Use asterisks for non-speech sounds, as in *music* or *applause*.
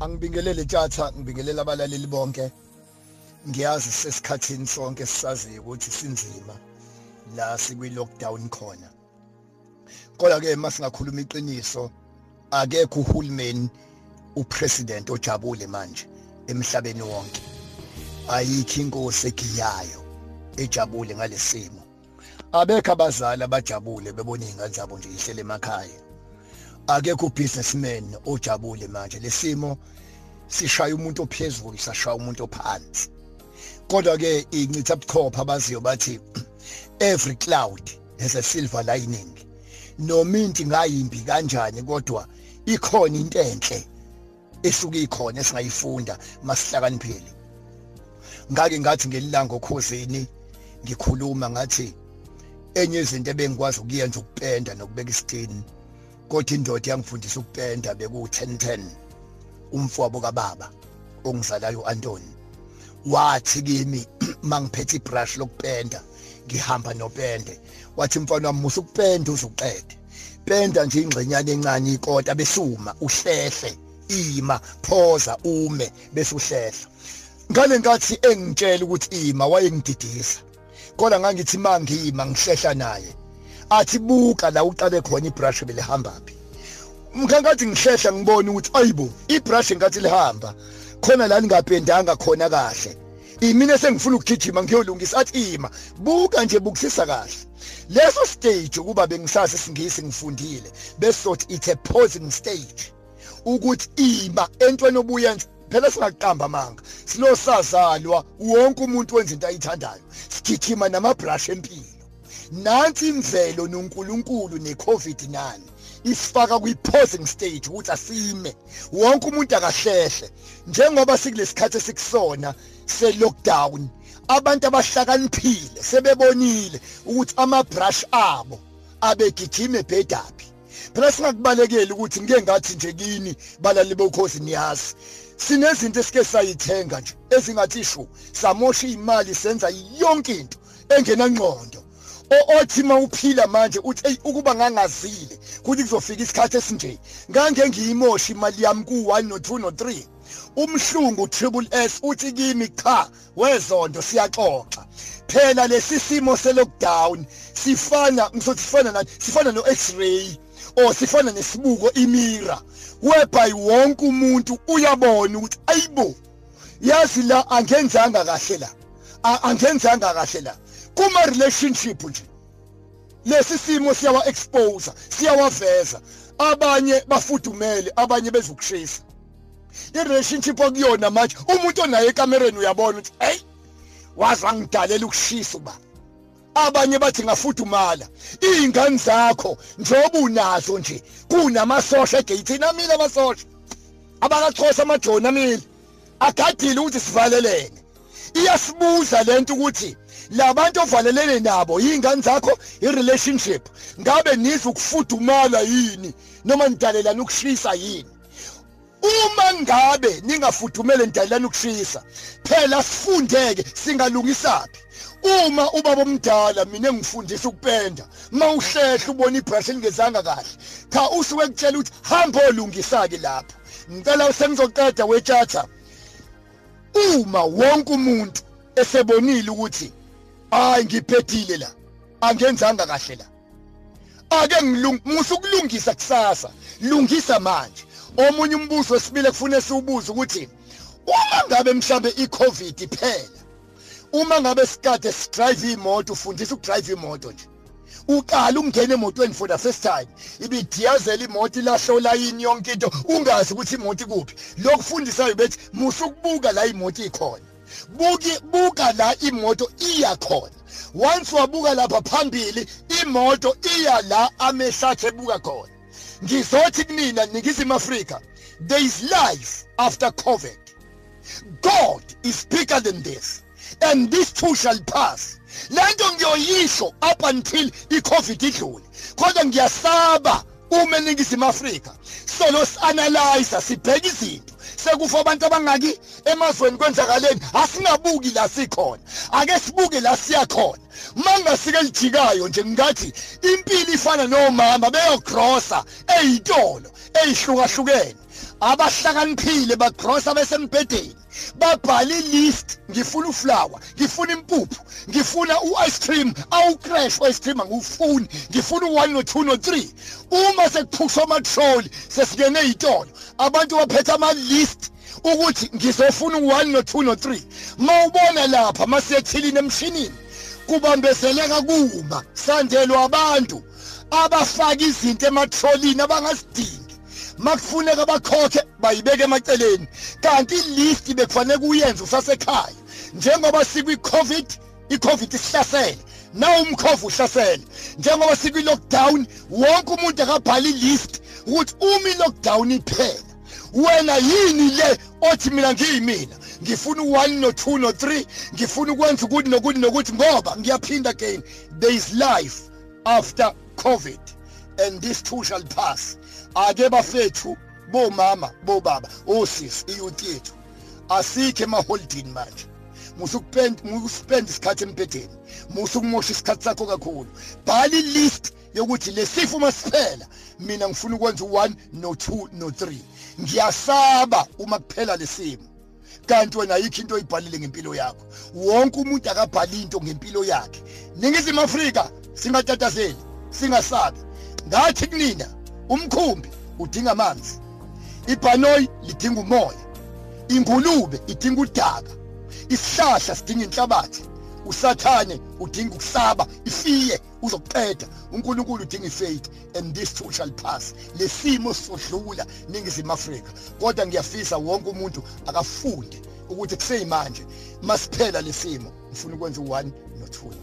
angibingelele tjatha ngibingelela abalaleli bonke. Ngiyazi sesikhathini sonke sisaziyo ukuthi sinzima la sikwi lockdown khona. Kodwa ke masingakhuluma iqiniso akekho uhulumeni upresident ojabule manje emhlabeni wonke. Ayikho inkosi egiyayo ejabule ngalesimo abekho abazali abajabule bebona izingane zabo nje ihlele emakhaya. Akekho businessman ojabule manje. Lesimo sishaya umuntu ophezulu sashaya umuntu ophansi. Kodwa ke incitha buchopha abaziyo bathi *clears throat* every cloud has a silver lining. Noma into ngayimbi kanjani kodwa ikhona into enhle esuke ikhona esingayifunda masihlakaniphile. Ngake ngathi ngelilanga okhosini ngikhuluma ngathi enye izinto ebengikwazi ukuyenza ukupenda nokubeka isitini kodwa indoda yangifundisa ukupenda beku 1010 umfowabo kababa ongizalayo uAntoni. Wathi kimi *clears throat* mangiphethe ibrush lokupenda ngihamba nopende. Wathi mfana wami musukupenda uzuqede penda nje ingxenyana encane ikota besuma uhlehle ima phoza ume bese uhlehla ngale ngathi engitshela ukuthi ima wayengididisa. Kodwa ngangithi mangima ngihlehla naye. Athi buka la uqale khona ibrush belihambaphi mkhangathi ngihlehla ngibona ukuthi ayibo ibrush ngathi lihamba. Khona la ningapendanga khona kahle. Imina sengifuna ukugijima ngiyolungisa. Athi ima buka nje bukusisa kahle. Leso stage ukuba bengisazi isingisi ngifundile besothi it's a pausing stage. Ukuthi ima entweni obuyenza phela singaqamba manga silosazalwa wonke umuntu wenza into ayithandayo. Sigijima namabrush empilo. Nansi imvelo noNkulunkulu neCovid-9 isifaka kwi-pausing stage ukuthi asime. Wonke umuntu akahlehle. Njengoba sikulesikhathi esikusona se-lockdown abantu abahlakaniphile sebebonile ukuthi ama-brush abo abegijima ebhedaphi phela singakubalekeli ukuthi ngike ngathi nje kini balali bokhozi niyazi. Sinezinto esike sayithenga nje ezingathi shu samosha imali senza yonke into engenangqondo. Othi mawuphila manje uthi hey ukuba ngangazile kuthi kuzofika isikhathi esinje ngange ngiyimosha imali yami ku1 no2 no3 umhlungu triple S uthi kimi cha wezondo siyaxoxa. Phela lesisimo se lockdown sifana ngizothi sifana nathi sifana no x-ray o sifana nesibuko imira. Whereby wonke umuntu uyabona ukuthi ayibo yazi la angenzanga kahle la. Angenzanga kahle la. Kuma relationship nje lesi simo siyawa expose siyawaveza. Abanye bafudumele abanye bezokushisa. I relationship okuyona manje umuntu onaye ekamereni uyabona ukuthi hey wazi wangidalela ukushisa uba. Abanye bathi ngafudumala izingane zakho njoba unazo nje kunamasosha egate amile amasosha abakaxhosa amajoni amile. Agadile ukuthi sivalelene. Iyasibuza lento ukuthi labantu ovalelene nabo yingane zakho irelationship ngabe niza ukufudumala yini? Noma nidalelana ukushisa yini? Uma ngabe ningafudumele nidalelana ukushisa phela sifundeke singalungisaphi? Uma ubaba omdala mina engifundisa ukupenda mawuhlehla ubona ibrush elingezanga kahle cha usuke kutshela ukuthi hamba olungisa ke lapho. Ngicela sengizoqeda wetshatha uma wonke umuntu esebonile ukuthi hayi ngiphethile la angenzanga kahle la. Ake ngilungisa ukulungisa kusasa lungisa manje. Omunye umbuzo wesibili kufune siwubuze ukuthi uma ngabe mhlambe iCovid iphela uma ngabe sikade sidrive imoto ufundisa ukudrive imoto nje. Uqala ungena emotweni for the first time ibidiyazela imoto ilahlo layini yonke into ungazi ukuthi imoto ikuphi. Lokufundisayo bethi musukubuka la imoto ikhona. Buki buka la imoto iya khona. Once wabuka lapha phambili imoto iya la amehlathe buka khona. Ngizothi kunina ningizimu Afrika there is life after covid. God is bigger than this. And this too shall pass. Lento ngiyoyisho up until icovid idlule. Kodwa ngiyasaba uma eningizimu Afrika so los analyzer sibheka izinto. Sekufa abantu abangaki emazweni kwenzakaleni asingabuki la sikhona. Ake sibuke la siya khona mangasike lijikayo nje ngathi impilo ifana nomama beyogrosa eyitolo eyihlukahlukene. Abahlakaniphile bagrosa besembhedeni babhala ilist ngifuna uflower ngifuna impuphu ngifuna u-ice cream. Awucrash u-ice cream angiwufuni. Ngifuna u-1 no-2 no-3 uma sekuphushwa amatroli sesingene ey'tolo abantu baphethe ama-list ukuthi ngizofuna u-1 no-2 no-3 mawubona lapha masiyethilini emshinini kubambezeleka kuma sandelwa abantu abafaka izinto ematrolini abangasidingi. Makufuneka bakhokhe bayibeke emaceleni. Kanti ilist bekufanele kuyenza usasekhaya. Njengoba sikwi-covid i-covid isihlasele na umkhovu uhlasele. Njengoba sikwi-lockdown wonke umuntu akabhala ilist ukuthi uma i-lockdown iphela wena yini le othi mina ngiyimina? Ngifuna u1 no2 no3 ngifuna ukwenza ukuthi nokuthi nokuthi ngoba ngiyaphinda again there is life after covid and this too shall pass. Ake bafethu bomama bobaba osisi iyouth yethu asikho emaholidini manje. Musukupenda isikhathi empedeni musukumosha isikhathi sakho kakhulu. Bhala ilist yokuthi lesifo masiphela mina ngifuna ukwenza u1 no2 no3 ngiyasaba uma kuphela lesimo kanti wena ayikho into oyibhalile ngempilo yakho. Wonke umuntu akabhala into ngempilo yakhe. Ningizimu Afrika singatatazeli singasabi. Ngathi kunina umkhumbi udinga amanzi ibhanoyi lidinga umoya ingulube idinga udaka isihlahla sidinga inhlabathi usathane udinga ukusaba ifiye uzokuqeda uNkulunkulu udinga ifaith and this too shall pass. Lesimo sodlula ningizimu Afrika. Kodwa ngiyafisa wonke umuntu akafunde ukuthi kuseyimanje masiphela lesimo ngifuna ukwenza u1 no2